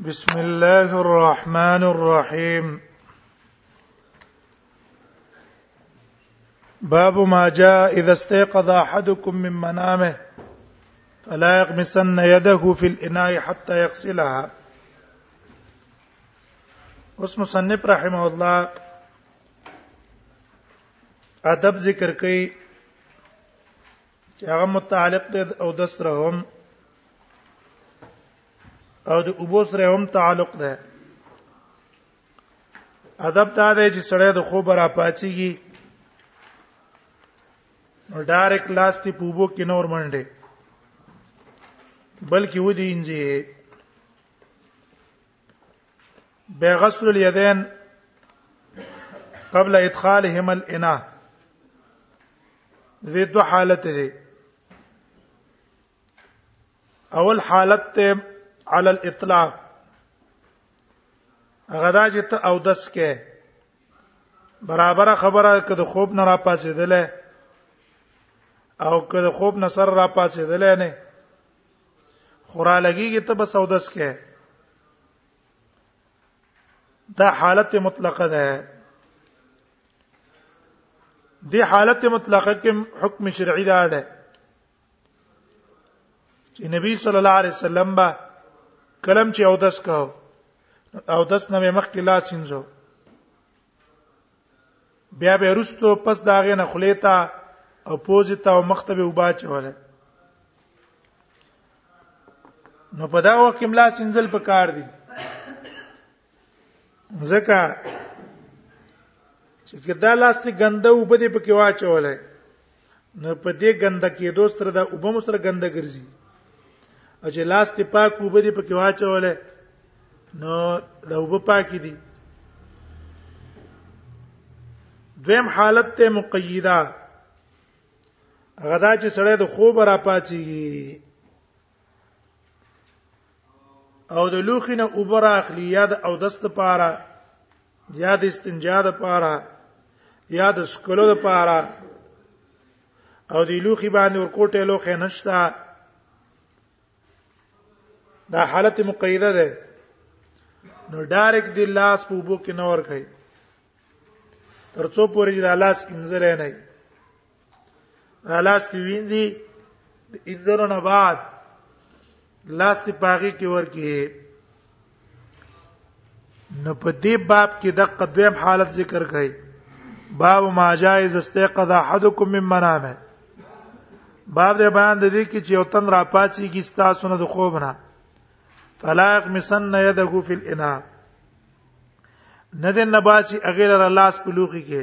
بسم الله الرحمن الرحيم باب ما جاء اذا استيقظ احدكم من منامه فلا يغمسن يده في الاناء حتى يغسلها اوس مصنف رحمه الله ادب ذکر کوي چې هغه متعلق دی او د سره هم او د ابو سره هم تعلق ده ادب دا دی چې سړی د خوب را پاتېږي نو ډایرک لاس ته پوبو کې نور منډه بلکې ودی انځي به غسل الیدین قبل ادخالهما الاناء دې دوه حالت دي اول حالت ته علی الاطلاق غدا چې ته او دس کې برابر خبره کده خوب نه را پاسېدلې او کده خوب نه سر را پاسېدلې نه خورا لګيږي ته بس او دس کې دا حالت مطلقه ده دی حالت مطلقه کې حکم شرعي ده ده چې نبی صلی الله علیه وسلم با کلم چې او دس کاو او دس نه مخکې لا سینځو بیا به رستو پس داغه نه خلیتا او پوزي ته او مخته به وبا چوله نو په دا وخت کې ملا سنزل په کار دي ځکه چې کدا لاس ته ګنده وبدي پکې واچولای نو په دې ګنده کې دوست سره د وبم سره ګنده ګرځي او چې لاس ته پاک وب دي پکې واچولې نو د وب پاکي دي دویم حالت ته مقیده غدا چې سړی د خوب را پاتېږي او د لوخي نه اوبر اخلي یا د او دست پاره یا د استنجا د پاره یا د سکلو د پاره او د لوخي باندې ورکوټه لوخه نشتا دا حالت مقیده ده نو ډایرک د لاس په وبو کې نور کوي ترڅو پورې د لاس انځل نه لاس دی وینځي د انځرو نه بعد لاس دی پاغي کې ورکی نو په دې باب کې د قدویم حالت ذکر کړي باب ما جائز استيقظ احدكم من منامه باب دې بیان د دې کې چې یو تن را پاتې کی ستاسو نه د خوب نه فلاق مسن يده في الاناء نه د نباسي اغیر لاس په لوخي کې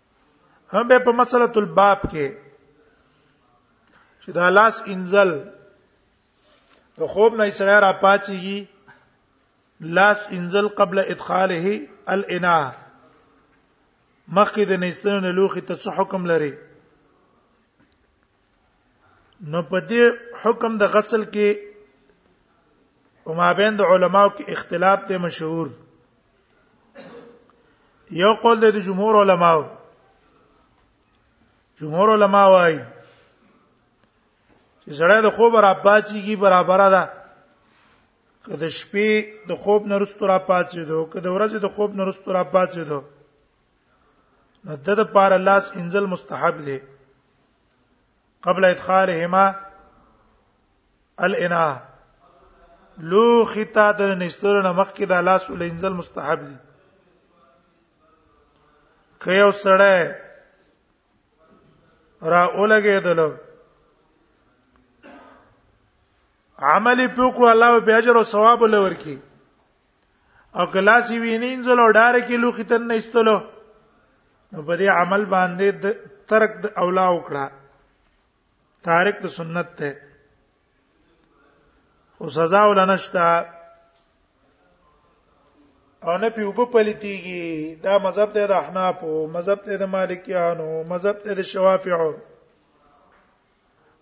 هم به په مسله الباب کې چې دا لاس انزل د خوب نه سره را پاتېږي لاس انزل قبل ادخاله الاناء مخکې د نيستنو لوخي ته څه حکم لري نو په دې حکم د غسل کې په مابین د علماو کې اختلاف ته مشهور یو قول د جمهور علماو جمهور علما وايي چې سړی د خوب را پاتېږي برابر ده که د شپې د خوب نرستو را پاتې دو که د ورځې د خوب نرستو را پاتې دو نو د د پار لاس انزل مستحب دی قبل ادخالهما الاناء لو خطا د نستور نه مخکې د لاس ول انزل مستحب دی کيو سړی را اولګېدل عملی په کړو الله به اجر او ثواب لور کی او کلاسي وینین زلو ډار کې لوخي تن نه استلو نو په دې عمل باندې ترک د اولا وکړه تارک د سنت ته خو سزا ولنشتا او نه پیو په پلیتیږي دا مذهب ته د احناف او مذهب ته د مالکیانو مذهب ته د شوافیعو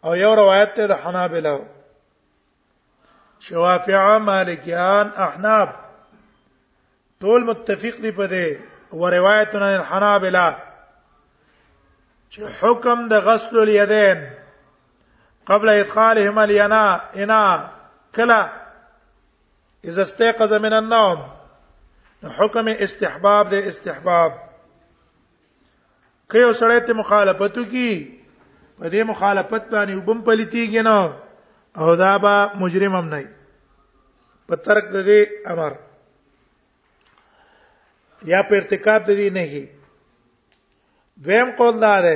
او یو روایت ته د حنابلو شوافعه مالکیان احناف ټول متفق دي په دې او روایتونه الحنابلہ چې حکم د غسل الیدین قبل ادخالهم الینا انا کلا اذا استيقظ من النوم حکم استحباب د استحباب که یو سړی ته مخالفت کی په دې مخالفت باندې وبم پلیتیږي نه او دا به مجرم هم نه په ترک د دې امر یا په ارتکاب د دې نه هی دویم قول دا ده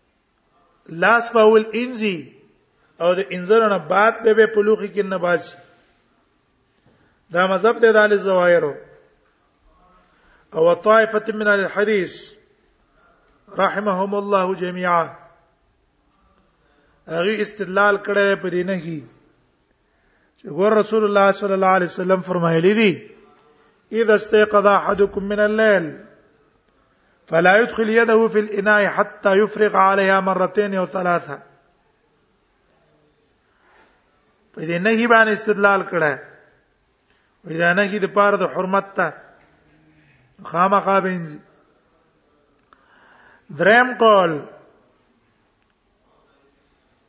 لاس په ول انځي او د انځرنه بعد به به پلوخي کې نه باسي دا مذهب ته دال زواهرو او طائفه من الحديث رحمهم الله جميعا هغه استدلال کړه په دې نه هی چې ګور رسول الله صلی الله علیه وسلم فرمایلی دی اذا استيقظ احدكم من الليل فلا يدخل يده في الاناء حتى يفرغ عليها مرتين او ثلاثه په دې نه هی باندې استدلال کړه په دې نه هی د پاره د حرمت ته خامخا بینځي دریم قول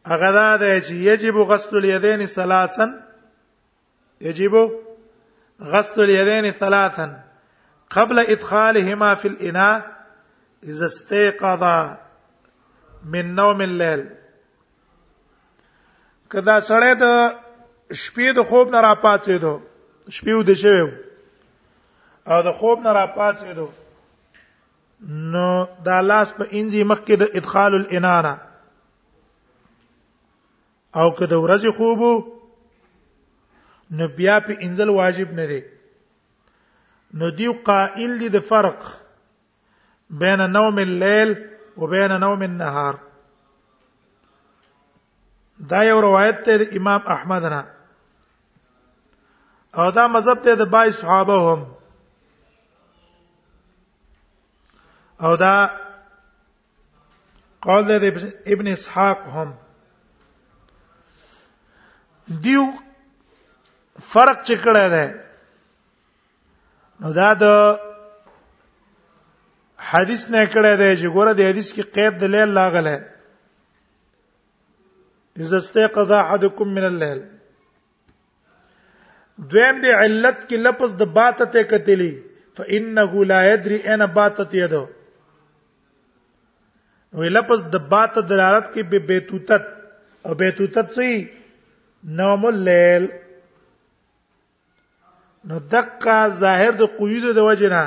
هغه دا دی چې یجب غسل الیدین ثلاثا یجب غسل الیدین ثلاثا قبل ادخالهما فی الاناء اذا استيقظ من نوم الليل کدا سړی د شپې د خوب نه را پاتې دو شپې ود شوی او د خوب نه را پاتې دو نو دا لاس په انځي مخ کې د ادخال الانانه او که د ورځې خوب نو بیا په انځل واجب نه دی نو دی قائل دی د فرق بین نوم الليل وبین نوم النهار دا یو روایت ته امام احمد نه او دا مذهب ته د بای صحابه هم او دا قول د ابن اسحاق هم دیو فرق چې کړه ده نو دا د حدیث نه کړه ده چې ګوره د حدیث کې قید د لیل لاغله اذا استيقظ احدكم من الليل دویم دی علت کې لفظ د باته ته کتلی فانه لا يدري اين باتت يده وی لفظ د باته دلالت کې به بیتوتت او بیتوتت سي نوم الليل نو دقه ظاهر د قیود د وجنه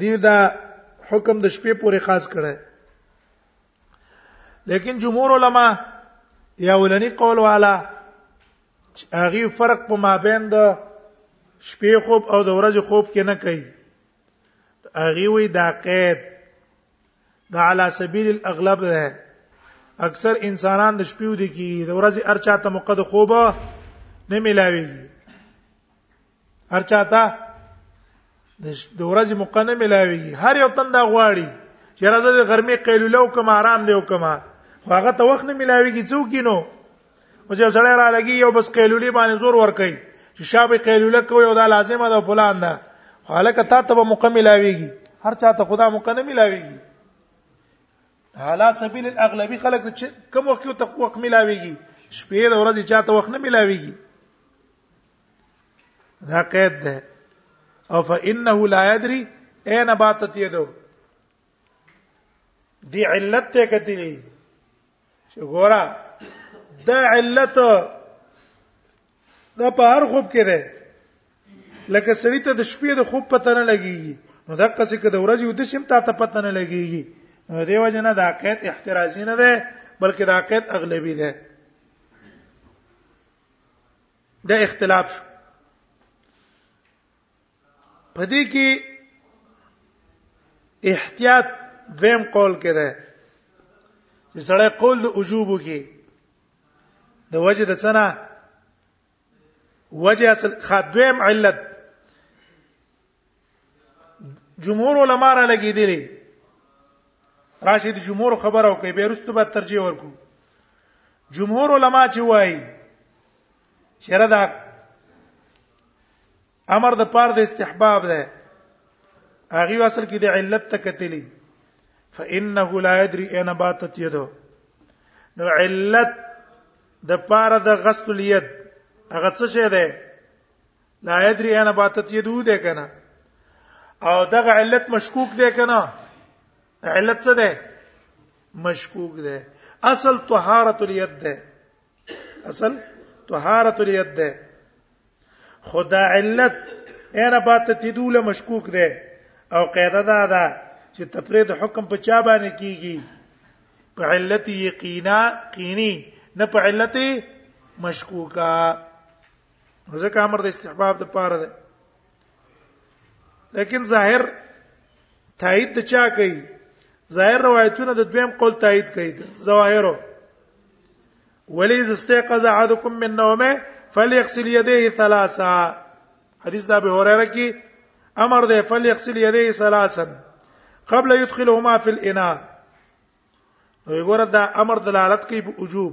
دی دا حکم د شپې پورې خاص کړي لیکن جمهور علما یا ولنی قول والا هغه فرق په مابین د شپې خوب او د ورځې خوب کې نه کوي هغه وی دا قید دا علی سبیل الاغلب ده اکثر انسانان د شپې ودی کی د ورځې ارچا ته موقع د خوب نه ملاویږي ارچا ته د ورځې موقع نه ملاویږي هر یو تند غواړي چې راځي د ګرمي قیلوله او کم آرام دی او کما خو هغه ته وخت نه ملاویږي څوک نو او چې سړی را لګي یو بس قیلولی باندې زور ور کوي چې شابه قیلوله کوي او دا لازمه ده فلان ده حالکه تا ته مکمل اویږي هر چا ته خدا مکمل ملاويږي حالا سبیل الاغلبی خلق چې کوم وخت یو تقوا وخت ملاويږي شپې د ورځې چا ته وخت نه ملاويږي دا قید ده او فانه لا يدري اين باتت يده دی علت ته کتلی چې ګورا دا علت دا په هر خوب کې ده لکه سړی ته د شپې د خوب پته نه لګيږي نو دا قصې کې د ورځې ود شم ته ته پته نه لګيږي نو دیو جنا د عقید احترازی نه ده بلکې د عقید اغلبي ده د اختلاف شو پدې کې احتیاط دویم قول کې ده چې سړی قول د وجوب کې د وجه د څنګه وجه اصل خدویم علت جمهور علما را لګی دي راشد جمهور خبره کوي بیرست به ترجیح ورکو جمهور علما چې وایي چیرې دا امر د پاره د استحباب ده هغه اصل کې د علت ته کتلی فانه لا يدري اين باتت يده نو علت د پاره د غسل اليد هغه څه شه ده لا يدري اين باتت يده ده کنه او دغه علت مشکوک ده کنه علت څه ده مشکوک ده اصل طهارت اليد ده اصل طهارت الید ده خدا علت انا بات تدول مشکوک ده او قاعده ده ده چې تفرید حکم په چا باندې کیږي په علت یقینا قینی نه په علت مشکوکا ځکه امر د استحباب د پاره ده لیکن ظاهر تایید د چا کوي ظاهر روایتونه د دویم قول تایید کوي ظواهرو ولی استيقظ احدكم من نومه فليغسل يديه ثلاثا حدیث د ابي هريره کې امر دی فليغسل يديه ثلاثا قبل يدخلهما في الاناء وګوره دا امر دلالت کوي په وجوب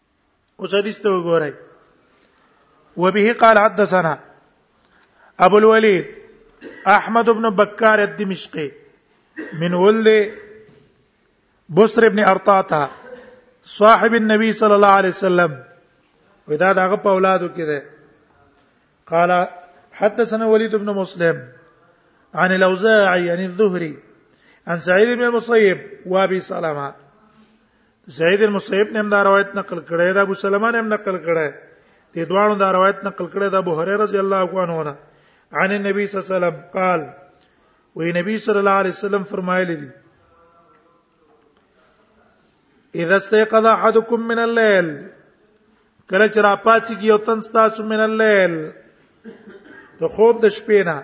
او حدیث ته و وبه قال حدثنا ابو الوليد احمد بن بكار الدمشقي من ولد بصر بن ارطاطه صاحب النبي صلى الله عليه وسلم وداد دغه په اولادو کې ده قال حدثنا وليد بن مسلم عن الأوزاعي عن الزهري عن سعيد بن المصيب وابي سلامه زید المسیب نیم دا روایت نقل کړی دا ابو سلمہ نیم نقل کړی دې دوانو دا روایت نقل کړی دا ابو هريره رضی الله عنه نه عن النبي صلی الله علیه وسلم قال وی نبی صلی الله علیه وسلم فرمایلی دی اذا استيقظ احدكم من الليل کله چې را پاتې کیو تن تاسو من الليل د خوب د شپې نه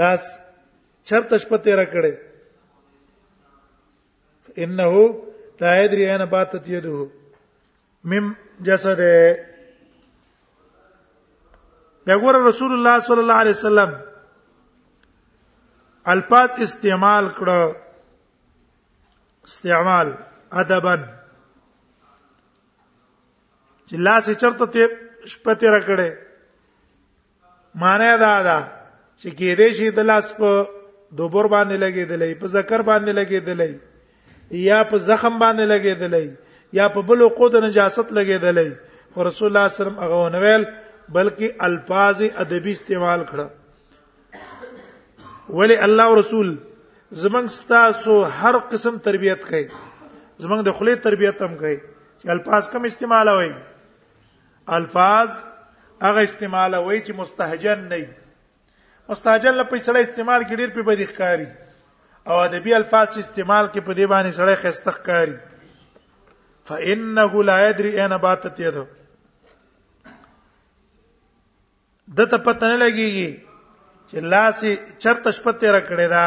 لاس چرته شپه تیر کړي انه لا يدري اين باتت يده مم جسده دا ګور رسول الله صلی الله علیه وسلم الفاظ استعمال کړه استعمال ادبا چې لاس چرته ته شپته را کړې معنی دا ده چې کې دې شي د لاس په دوبر باندې لګېدلې په ذکر باندې لګېدلې یا په زخم باندې لګېدلې یا په بل قود نجاست لګېدلې خو رسول الله صلی الله علیه وسلم هغه ونویل بلکې الفاظ ادبي استعمال کړه ولی الله او رسول زمنګ ستاسو هر قسم تربيت کوي زمنګ د خله تربيت هم کوي چې الفاظ کم استعمال وي الفاظ هغه استعمال وای چې مستهجن نه مستهجن له پیسړه استعمال کې ډیر په بدی ښکاری او ادبی الفاظ چې استعمال کې په دې باندې سړی خسته ښکاری فانه لا يدري اين باتت يده د ته پته نه لګيږي چې لاس چرته شپه تیر کړی دا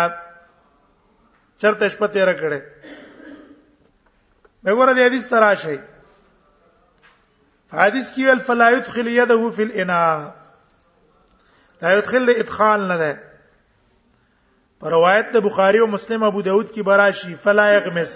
چرته شپه تیر کړی وګوره د حدیث تراشی حدیث کې ول فلا يدخل يده في الاناء لا يدخل ادخال نه ده پر روایت د بخاری او مسلم ابو داود کې براشي فلا يغمس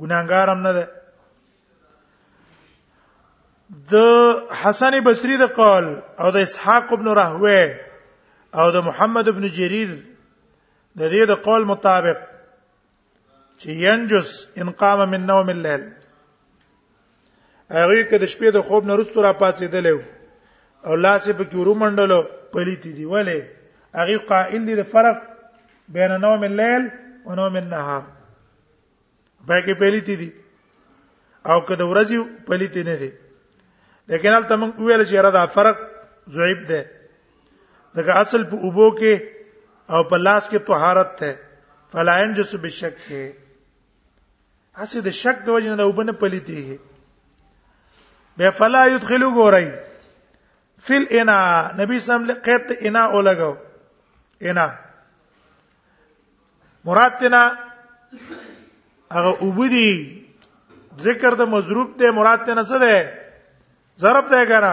ګناګار هم نه ده د حسن بصری د قول او د اسحاق ابن راهوی او د محمد ابن جرير د دې د قول مطابق چې ينجس ان قام من نوم الليل هغه کې د شپې د خوب نه رستو را پاتېدل او لاسې په کې ورومنډلو پلیتی دی ولی هغه قائل دی د فرق بین نوم الليل و نوم النهار په کې پلیتی دی او که د ورځې پلیتی نه دی لیکن هلته موږ ویل چې را دا فرق ضعیف دی ځکه اصل په اوبو کې او په لاس کې طهارت ده فلاین جس بشک کې اسه د شک د وجنه د وبنه پلیتیږي به فلا يدخلوا غوري فل انا نبی صلی الله علیه وسلم قید انا اولګو انا مراد تینا هغه وبدي ذکر د مضروب ته مراد تینا څه ده ضرب ده کنه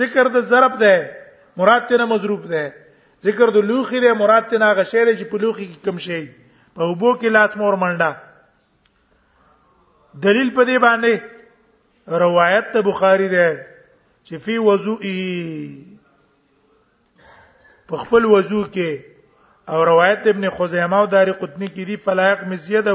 ذکر د ضرب ده مراد تینا مضروب ده ذکر د لوخي ده مراد تینا غشیر چې په لوخي کې کم شي په وبو کې لاس مور منډه دلیل په دې باندې روایت ته بخاری ده چې فی وضوئی په خپل وضو کې او روایت ابن خزیمه او دار قطنی کې دی فلایق مزیده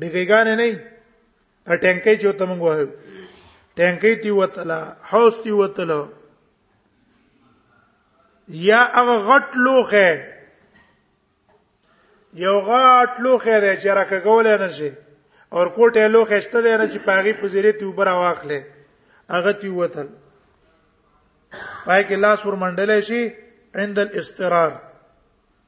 ډګیګان نه نه ټانکې چې ته موږ وایو ټانکې تی وتلا حوس تی وتلا یا هغه غټ لوخه یو غټ لوخه دی چې راکه کول نه شي اور کوټه لوخه شته دی چې پاغي پزيري تی وبره واخلې هغه تی وتل پای کې لاس ور منډلې شي عند الاستقرار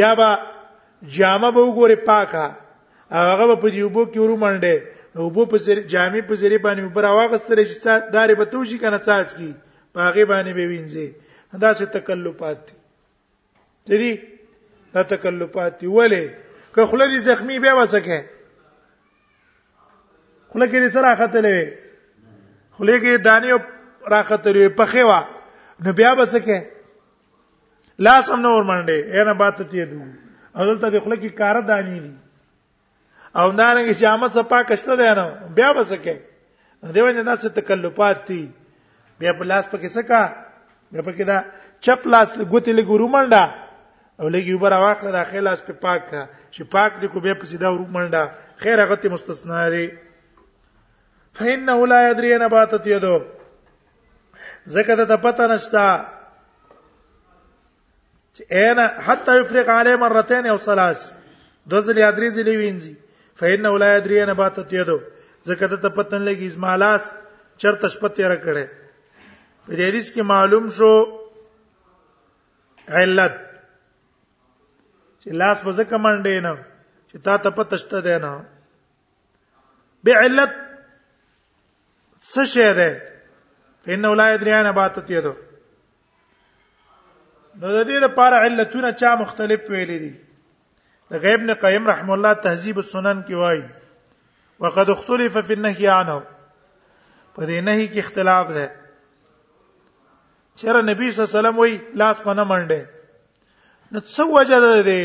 یا با جامه به وګوره پاکه هغه په دې وبو کې ورو منډه نو وبو په سر جامې په سر باندې وبره واغستل چې څا دارې به توشي کنه څاڅ کی پاغه باندې به وینځي دا څه تکلفات دي ته دي دا تکلفات دي ولې که خله دي زخمی بیا وڅکه خله کې سره راختلې خله کې دانې راختلې په خوا نو بیا وڅکه لاس هم نه ور منډه اې نه بات ته دو اول ته خپل کې کار دانی دي او دا رنګ چې عامه څه پاکشته دی نه بیا وسکه دیو نه داسې تکلفات دي بیا په لاس پکې څه کا بیا پکې دا چپ لاس ګوتې لګو رومنډه او لګي وبر واخله دا خې لاس په پاک کا چې پاک دې کو بیا په سیدا رومنډه خیر هغه ته مستثنا دی فإنه لا يدري نباتت يده زکه ته پته نشتا چې انا حتا یفرق علی مرتين او ثلاث د ځلې ادري ځلې وینځي فإنه لا يدري انا باتت يدو زکه ته پته نه لګي زمالاس چرته شپه تیر کړي په دې حدیث کې معلوم شو علت چې لاس په ځکه منډې نه چې تا ته پته شته دی نه بعلت څه شی ده فإنه لا يدري أنا باتت يده نو د دې لپاره علتونه چا مختلف ویل دي د غیب نه قیم رحم الله تهذیب السنن کې وایي وقد اختلف في النهي عنه په دې نهي کې اختلاف ده چیرې نبی صلی الله علیه وسلم وی لاس پنه منډه نو څو وجه ده دې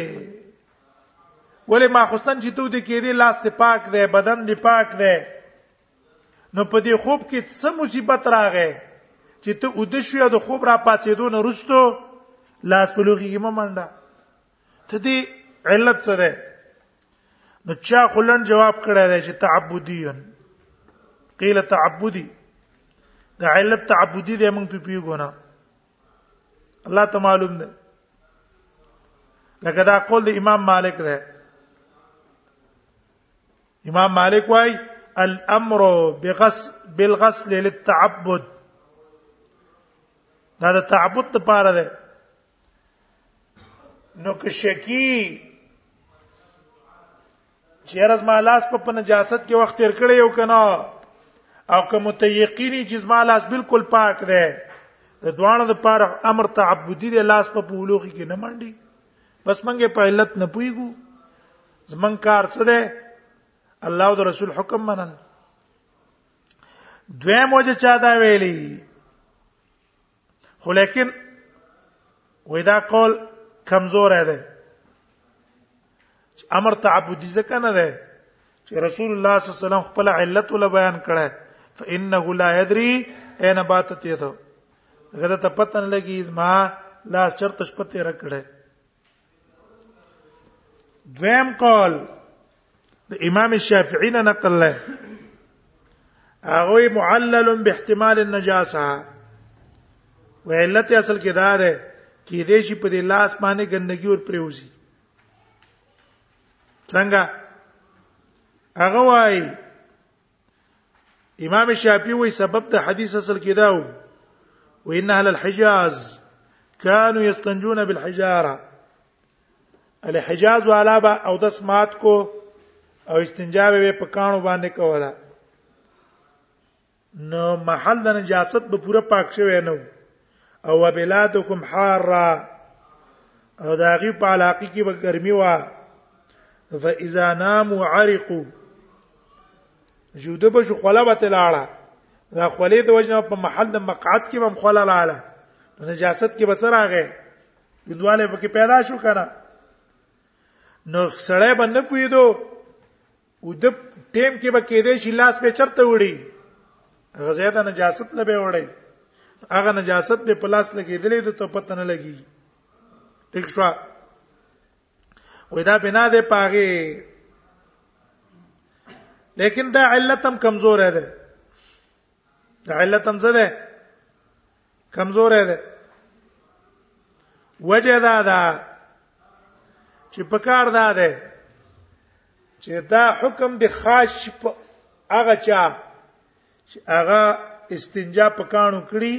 ولې ما خوستن چې تو دې کې دې لاس ته پاک دی بدن دې پاک دی نو په دې خوب کې څه مصیبت راغې چې ته ود شو د خوب را پاتېدو نه رستو لاس په لوخي کې ممنډه ته دې علت څه ده نو چا خلن جواب کړی دی چې تعبدیون قیل تعبدی د علت تعبدی دې موږ په پیګونه الله ته معلوم ده لکه دا قول د امام مالک ده امام مالک وايي الامر بغسل بالغسل للتعبد دا د تعبد لپاره ده نو که شکی چې رز ما لاس په نجاست کې وخت تیر کړی یو کنه او که متيقيني چې زما لاس بالکل پاک دی د دوانو د پاره امر تعبدي دی لاس په پولوخي کې نه منډي بس منګه په علت نه پويګو زمون کار څه دی الله او رسول حکم منل دویم وجه چا دا ویلی خو لیکن وې دا قول کمزور دی امر تعبدي ځکه نه دی چې رسول الله صلی الله علیه وسلم خپل علت ول بیان کړه فانه لا يدري اين باتت يده هغه ته پته نه لګي زما لاس چرته شپته رکړه دویم قول د امام شافعی نه نقل له هغه معلل باحتمال النجاسه وعلت اصل کې دا ده کې دې شي په دې لاس باندې ګندګي ور پریوزي څنګه هغه وای امام شافعي وی سبب د حدیث اصل کې دا و وان اهل الحجاز كانوا يستنجون بالحجاره الحجاز والا با او د سمات کو او استنجا به په کانو باندې کوله نو محل د نجاست به پوره پاک شوی نه او بلادکم حاره او دا غي په علاقه کې به ګرمي وا فاذا ناموا عرقوا جوده به شو خلا به تلاړه دا خلې د وجنه په محل د مقعد کې هم خلا لاله نجاست کې بسر راغې ګندواله پکې پیدا شو کنه نو سړی باندې پویدو او د ټیم کې به کېدې شي لاس به چرته وړي غزه ته نجاست لبه وړي هغه نجاست به پلاس لګېدلې ته پته نه لګي ټیک شو وې دا بنا ده پاغه لیکن دا علتم کمزور ده دا علتم څه ده کمزور دی وجه دا ده چې په کار دا ده چې دا حکم د خاص په هغه چا چې هغه استنجا په کانو کړی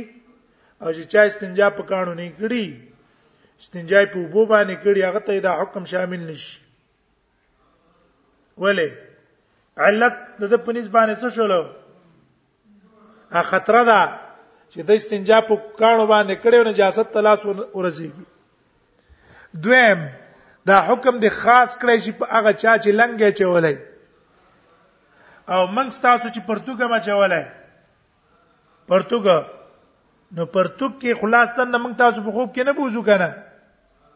او چې چا استنجا په کانو نه کړی استنجا په وبو باندې کړی هغه ته دا حکم شامل نشي ولې علت د پنځ باندې څه شول ا خطر ده چې د استنجا په کانو باندې کړي او نجاست تلاس ورزيږي دویم دا حکم دی خاص کړی چې په هغه چا چې لنګې چولای او موږ تاسو چې پرتګه ما چولای پرتګه نو پرتګ کې خلاصتن موږ تاسو په خوب کې نه بوزو کنه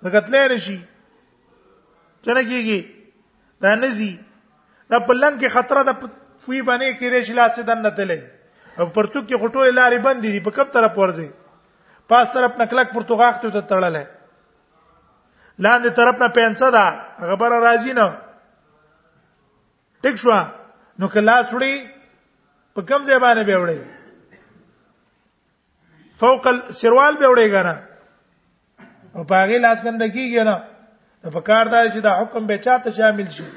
مګتلې نشي څنګه کیږي دا نزي دا په لنګ کې خطر ده فوی باندې کې رېش لاس دن نه تلې او پرتو کې غټول لارې بند دي په کوم طرف ورځي پاس طرف نکلک پرتوغاخ ته تړلې لاندې طرف نه پنځه ده غبره راځي نه ټیک شو نو کله سړی په کم ځای باندې به وړي فوق السروال به وړي غره او په هغه لاس کنده کیږي نه نو په کار دا چې دا حکم به چاته شامل شي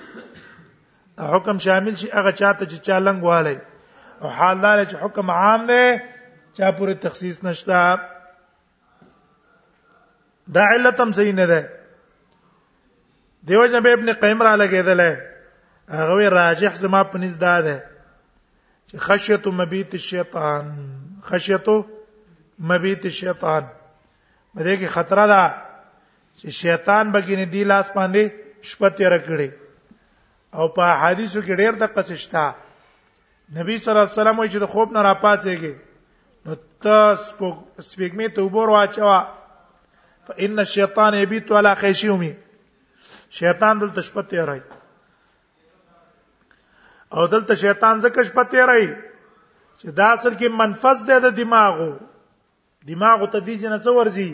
حکم شامل شي هغه چاته چې چا لنګ والی او حال دا چې حکم عام دی چا پورې تخصیص نشته دا علت هم صحیح نه ده دیو جنب ابن قیم را لګیدل هغه راجح زما په نس دا ده چې خشیت مبیت الشیطان خشیت مبیت الشیطان په دې کې خطر ده چې شیطان به کې نه دی لاس باندې شپه تیر کړي او په حدیثو کې ډېر د قصشتا نبی صلی الله علیه وسلم وایي چې د خوب نه راپاتېږي نو تاسو سپېګمې ته وبور واچوا فإن الشیطان یبیت علی خیشومی شیطان دلته شپه تیرای او دلته شیطان ځکه شپه تیرای چې دا اصل کې منفذ دی د دماغو دماغ ته دي جن څه ورزي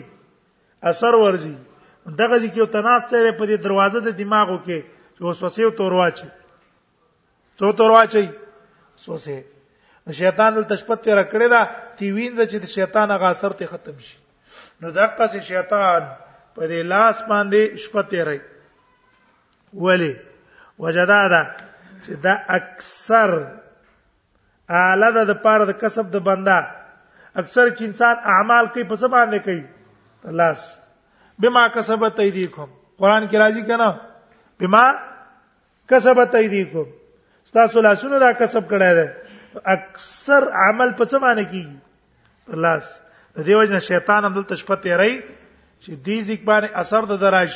اثر ورزي دغه ځکه تناسته په دې دروازه د دماغو کې چې وسوسه او تورواچي څو تورواچي سوسه شیطان ول تشپت تیر کړی دا تی وینځ چې د شیطان هغه اثر ته ختم شي نو دغه سي شیطان په دې لاس باندې شپه تیرای ولی وجدادا چې دا اکثر اعلی ده د پاره د کسب د بندا اکثر چې انسان اعمال کوي په څه باندې کوي لاس بما کسبت ایدیکم قران کې راځي کنه بما کسبت ایدیکم تاسو لاسونه دا کسب کړی دی اکثر عمل په څه باندې کیږي لاس د دې وجه شیطان هم دلته شپه تیری چې دې ځک باندې اثر د دراش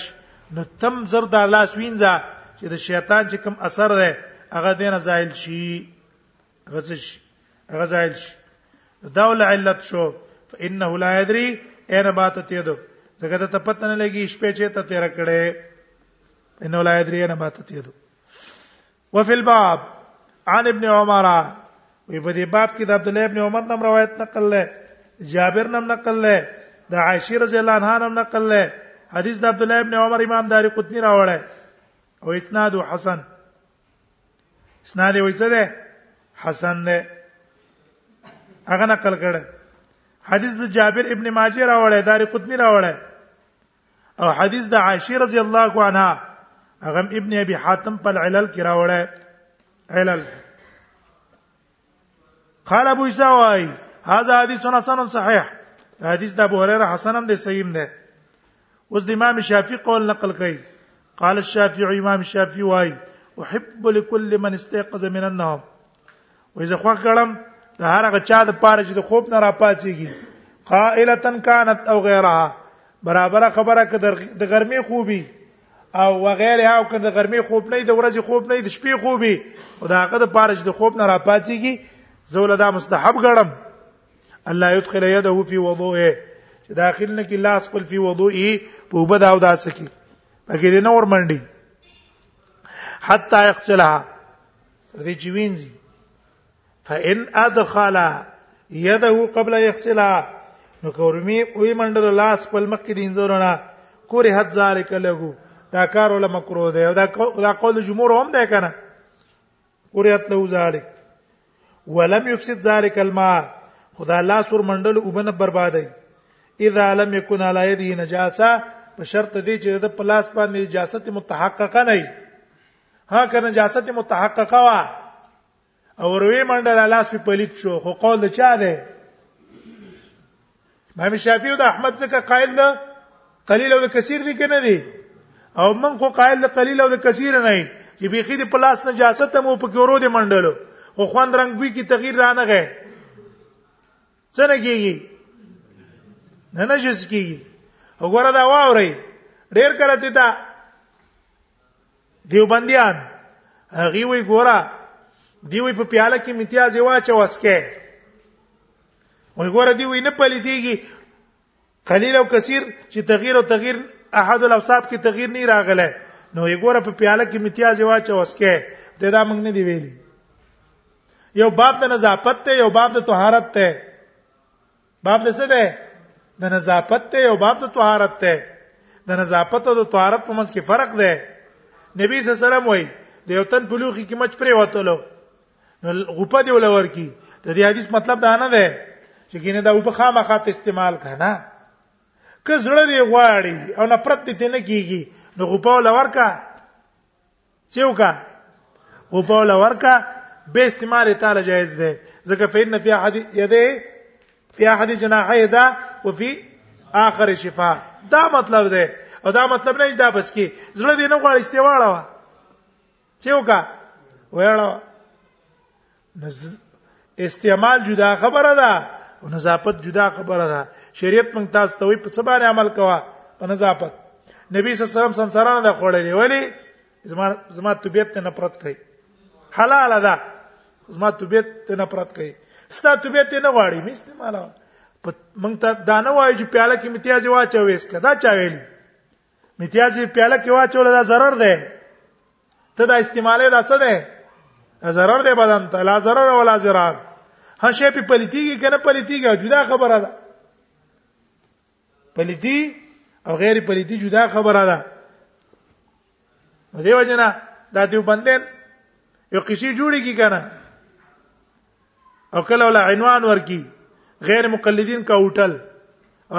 نو تم زر د لاس وینځه چې د شیطان چې کوم اثر ده هغه دینه زایل شي غزش هغه زایل شي دا ول علت شو فانه لا يدري اين بات تيد دغه ته پته نه لګي شپې چې ته تیر کړي انه لا يدري اين بات تيد وفي الباب عن ابن عمر وی په دې باب کې د عبد الله ابن عمر نم روایت نقل لې جابر نم نقل لې د عائشه رضی الله عنها نم نقل لې حدیث د عبد الله ابن عمر امام داری قطنی راوړی او اسناد حسن اسناد یې وایته ده حسن ده هغه نقل کړه حدیث د جابر ابن ماجه راوړی داری قطنی راوړی او حدیث د عائشه رضی الله عنها هغه ابن ابي حاتم په علل کې راوړی علل قال ابو عيسى واي هذا حديث حسن صحيح حدیث د ابو هريره حسن هم دی صحیح دی اوس د امام شافعي قول نقل کړي قال الشافعي امام شافعي واي احب لكل من استيقظ من النوم وې زه خو کړم د هر هغه چا د پاره چې د خوب نه را پاتېږي قائلتن كانت او غیرها برابر خبره که د ګرمي خوبي او وغیرها او که د ګرمي خوب نه د ورځې خوب نه د شپې خوبي او د هغه د پاره چې د خوب نه را پاتېږي زول دا مستحب ګړم الله يدخل يده في وضوئه چې داخل نه کې لاس خپل په وضوئي په وبد او داس کې پکې نه ور منډي حتا يغسلها تر دې چې وینځي فإن ادخل يده قبل يغسلها نو کورمی اوې منډل لاس په مخ کې دینځورنا کوره حد ذالک له دا کار ول مکروه دی او دا دا قول جمهور هم دی کنه کوره حد له ذالک ولم يفسد ذالک الماء خدا لاس ور منډل وبنه بربادای اذا لم يكن على يده نجاسه په شرط دی چې د پلاس باندې نجاست متحققه نه وي ها کنه نجاست متحققه وا او وروي منډه لا لاس په پلیت شو خو قول د چا ده امام شافعي او احمد ځکه قائل ده قلیل او کثیر دي کنه دي او من خو قائل ده قلیل او کثیر نه چې بيخي د پلاس نجاست مو په کورو دي منډلو خو خوند رنگ وی کی تغییر رانه غه څنګه کیږي نه نجس کیږي وګوره دا واوري ډیر کله ته دا دیوبندیان هغه وی ګورا دی وی په پیاله کې امتیاز واچو اسکه وی ګورا دی وی نه پلي دیږي قلیل او کثیر چې تغییر او تغییر احد الاوصاف کې تغییر نه راغله نو یې ګوره په پیاله کې امتیاز واچو اسکه ته دا موږ نه دی ویلي یو باب د نظافت ته یو باب د طهارت ته باب د څه ده د نظافت ته او باب د طهارت ته د نظافت او د طهارت په منځ کې فرق ده نبی صلی الله علیه وسلم وایي د یو تن په لوخي کې مچ پرې وتلو نو غوپه دی ولور کی د دې حدیث مطلب دا نه ده چې ګینه دا غوپه خامخا ته استعمال کنه که زړه دی غواړي او نفرت دې نه کیږي نو غوپه ولور کا څوکا او په ولا ورکا به استعمال تعالی جائز ده ځکه فین فی احد یده فی احد جناحه ده او فی اخر شفا دا مطلب ده او دا مطلب نه دا بس کی زړه دې نه غواړي استواړه وا څوکا ویړه استعمال جدا خبره ده او نظافت جدا خبره ده شریعت موږ تاسو ته وي په څه باندې عمل کوه په نظافت نبی صلی الله علیه وسلم سنسرانه ده خوړلې ولی زما زما طبيعت ته نفرت کوي حلال ده زما طبيعت ته نفرت کوي ستا طبيعت نه غواړي مې استعماله موږ ته دا نه وایي چې پیاله کې امتیازي واچوي اسکه دا چا ویلي امتیازي پیاله کې واچول دا zarar ده ته دا استعماله دا څه ده ضرر دی بدن ته لا ضرر ولا ضرر هشه په پلیتیږي کنه پلیتیږي جدا خبره ده پلیتی او غیر پلیتی جدا خبره ده دیو جنا دا دیو بندن یو قصې جوړی کی کنه او کله ولا عنوان ورکی غیر مقلدین کا هوټل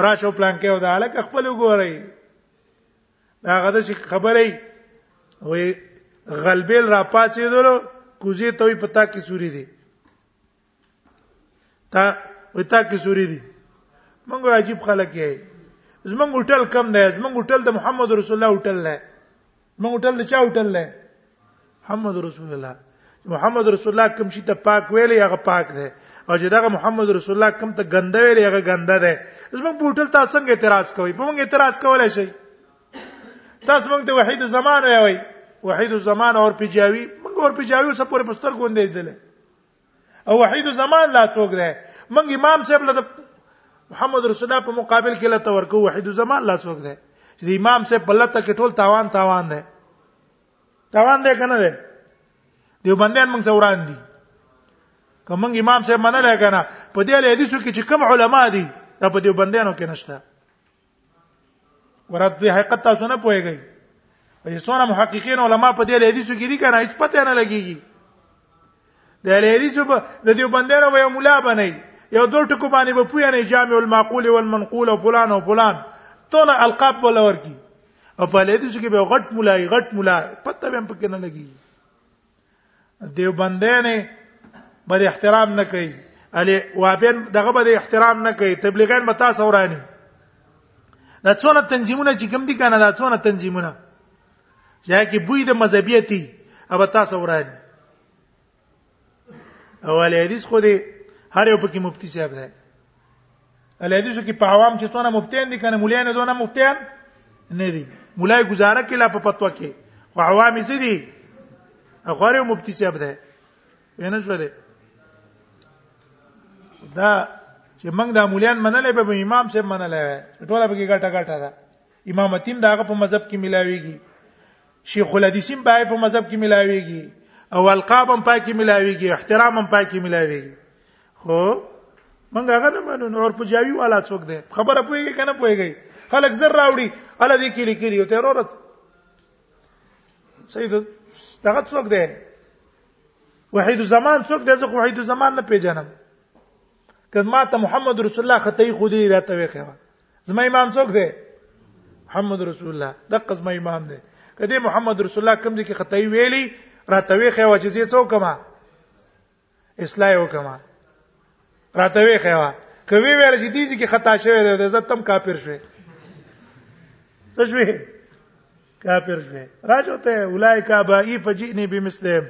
راشه پلان کې ودا الک خپل وګورئ دا غدا چې خبرې وې غلبیل را پاتې دلو کوزي ته وي پتا کې سوري دي تا وتا کې سوري دي موږ عجیب خلک یې زمونږ هوټل کم دی زمونږ هوټل د محمد رسول الله هوټل نه موږ هوټل د چا هوټل نه محمد رسول الله محمد رسول الله کوم شي ته پاک ویلې هغه پاک دی او چې دغه محمد رسول الله کوم ته ګنده ویلې هغه ګنده دی زموږ پورتل تاسو څنګه اعتراض کوئ په موږ اعتراض کولای شئ تاسو موږ ته وحید الزمان وایي وحید الزمان اور پیجاوی موږ اور پیجاوی سره پورې پستر کوندې دي او وحید الزمان لا څوک دی موږ امام صاحب له محمد رسول الله په مقابل کې لا تورکو وحید الزمان لا څوک دی چې امام صاحب بلته کې ټول تاوان تاوان دی تاوان دی کنه دی دیو بندیان موږ سوران دي کوم امام صاحب منل کنه په دې اړه حدیثو کې چې کوم علما دي دا په دیو بندیانو کې نشته ورته دې حقیقت تاسو نه پوهیږئ په څونه محققین علما په دې اړه حدیثو کې دي کنه هیڅ پته نه لګیږي د الیری صاحب د دیوبندر او یو مولا بنئ یو دوه ټکو باندې به پوی نه جامع المعقول والمنقول او فلان او فلان تونه القاب ولا ورکی او په لیدو چې به غټ مولا غټ مولا پته به پکې نه لګي دیوبندان بد احترام نه کوي علي وابن دغه بد احترام نه کوي تبلیغان متا سورانی دا څونه تنظیمونه چې کوم دي کنه دا څونه تنظیمونه یا کی بوی د مذهبیتی ابا تاسو وران اول حدیث خو دې هر یو پکې مفتی صاحب دی ال حدیثو کې په عوام چې څونه مفتیان دي کنه مولای نه دونه مفتیان نه دي مولای گزاره کې لا په پتو کې او عوام یې دي اخواره مفتی صاحب دی ونه شولې دا چې موږ د مولیان منلې به امام صاحب منلې ټوله به ګټه ګټه ده امامت هم داغه په مذهب کې ملاويږي شیخ الحدیث هم پای په مذهب کې ملاويږي او القاب هم پای کې ملاويږي احترام هم پای کې ملاويږي خو مونږ هغه نه مانو نور په جاوی والا څوک دی خبره پويږي کنه پويږي خلک زر راوړي اله دې کې لیکلی او ترورت سید دغه څوک دی وحید زمان څوک دی زه وحید زمان نه پیژنم کله ما ته محمد رسول الله خطی خو دې راته وې خو زما امام څوک دی محمد رسول الله دغه زما امام دی کدی محمد رسول الله کوم دي کې خدای ویلي راته وی خو چې زه څوک ما اصلاح وکما راته وی خو کوي ویل چې دي چې خطا شوی دی زه تم کافر شوی څه شوی کافر شوی راځوته اولایک ابای فجئنی بمثلهم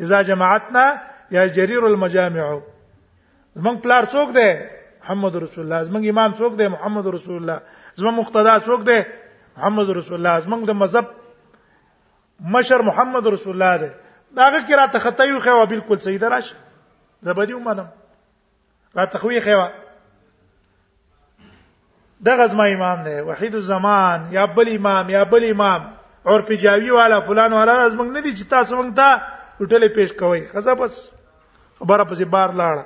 اذا جمعتنا یا جریر المجامع زمنګ پلار څوک دی محمد رسول الله زمنګ امام څوک دی محمد رسول الله زمنګ مقتدا څوک دی محمد رسول الله زمنګ د مذهب مشر محمد رسول الله دی داغه کې راته خطا یو خو بالکل صحیح دراش زبدی ومنم راته خو یې خو دغه زما امام دی وحید الزمان یا بل امام یا بل امام اور پجاوی والا فلان والا از موږ نه دي چې تاسو موږ ته ټوټلې پیش کوي خزه بس خبره پسې بار لاړه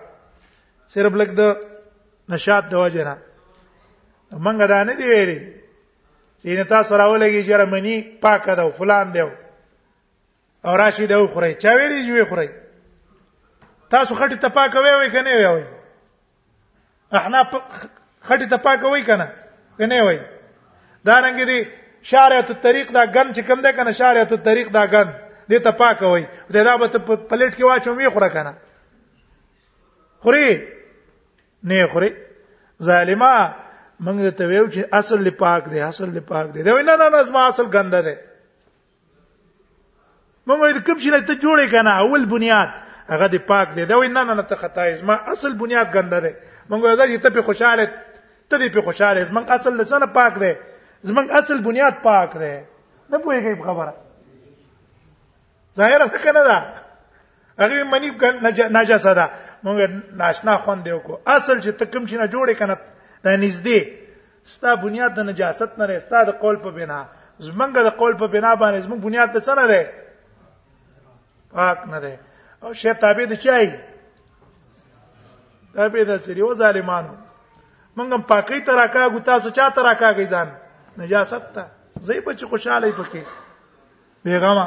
صرف لګ د نشاط د وجه نه موږ دا نه دی ویلي چې نه تاسو راولګي چې رمنی پاک ده فلان دی او راشي دی خوري چا ویلي چې وی خوري تاسو خټه تپا کوي وای کنه وی وای احنا خټه ته پاکوي کنه کنه وای دا رنګ دي شارعت الطريق دا غن چې کوم ده کنه شارعت الطريق دا غن دې ته پاکوي دا دا به پلیټ کې واچو می خوره کنه خوري نه خوري ظالما موږ ته ویو چې اصل لپاک دی اصل لپاک دی دا نه نه نه زما اصل ګنده دی مونږ وایو کوم شي ته جوړې کنه اول بنیاد هغه دی پاک دی دا وای نه نه ته خطا یې ما اصل بنیاد ګنده دی مونږ وایو چې ته په خوشاله ته دې په خوشاله یې مونږ اصل لسانه پاک دی زمونږ اصل بنیاد پاک دی نه پوهیږي خبره ظاهر څه کنه دا هغه منی نجس ده مونږ ناشنا خوند یو کو اصل چې ته کوم چې نه جوړې کنه د نږدې ستا بنیاد د نجاست نه لري ستا د قول په بنا زمونږ د قول په بنا باندې زمونږ بنیاد د څه نه دی پاک نه دی او شی تابع د چای تابع د سری و ظالمانو مونږ هم پاکي تراکا غو تاسو چا تراکا غي ځان نجاست ته زې په خوشاله پکې بیغمه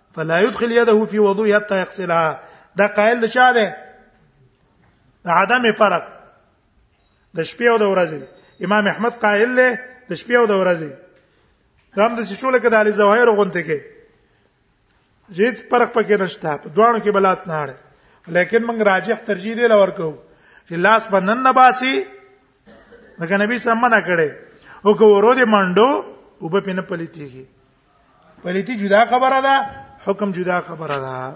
فلا يدخل يده في وضوء حتى يغسلها دا قائل د چا ده عدم فرق د شپې او د ورځې امام احمد قائل له د شپې او د ورځې دا هم د شولې کې د علي زواهر غونته کې هیڅ فرق پکې نشته په دوانو کې بلاس نه اړه لیکن موږ راجح ترجیح دی لور کوو چې لاس بنن نه باسي دغه نبی سم نه کړي او کو ورو دې منډو وب پینې پلیتیږي پلیتی جدا خبره ده حکم جدا خبره ده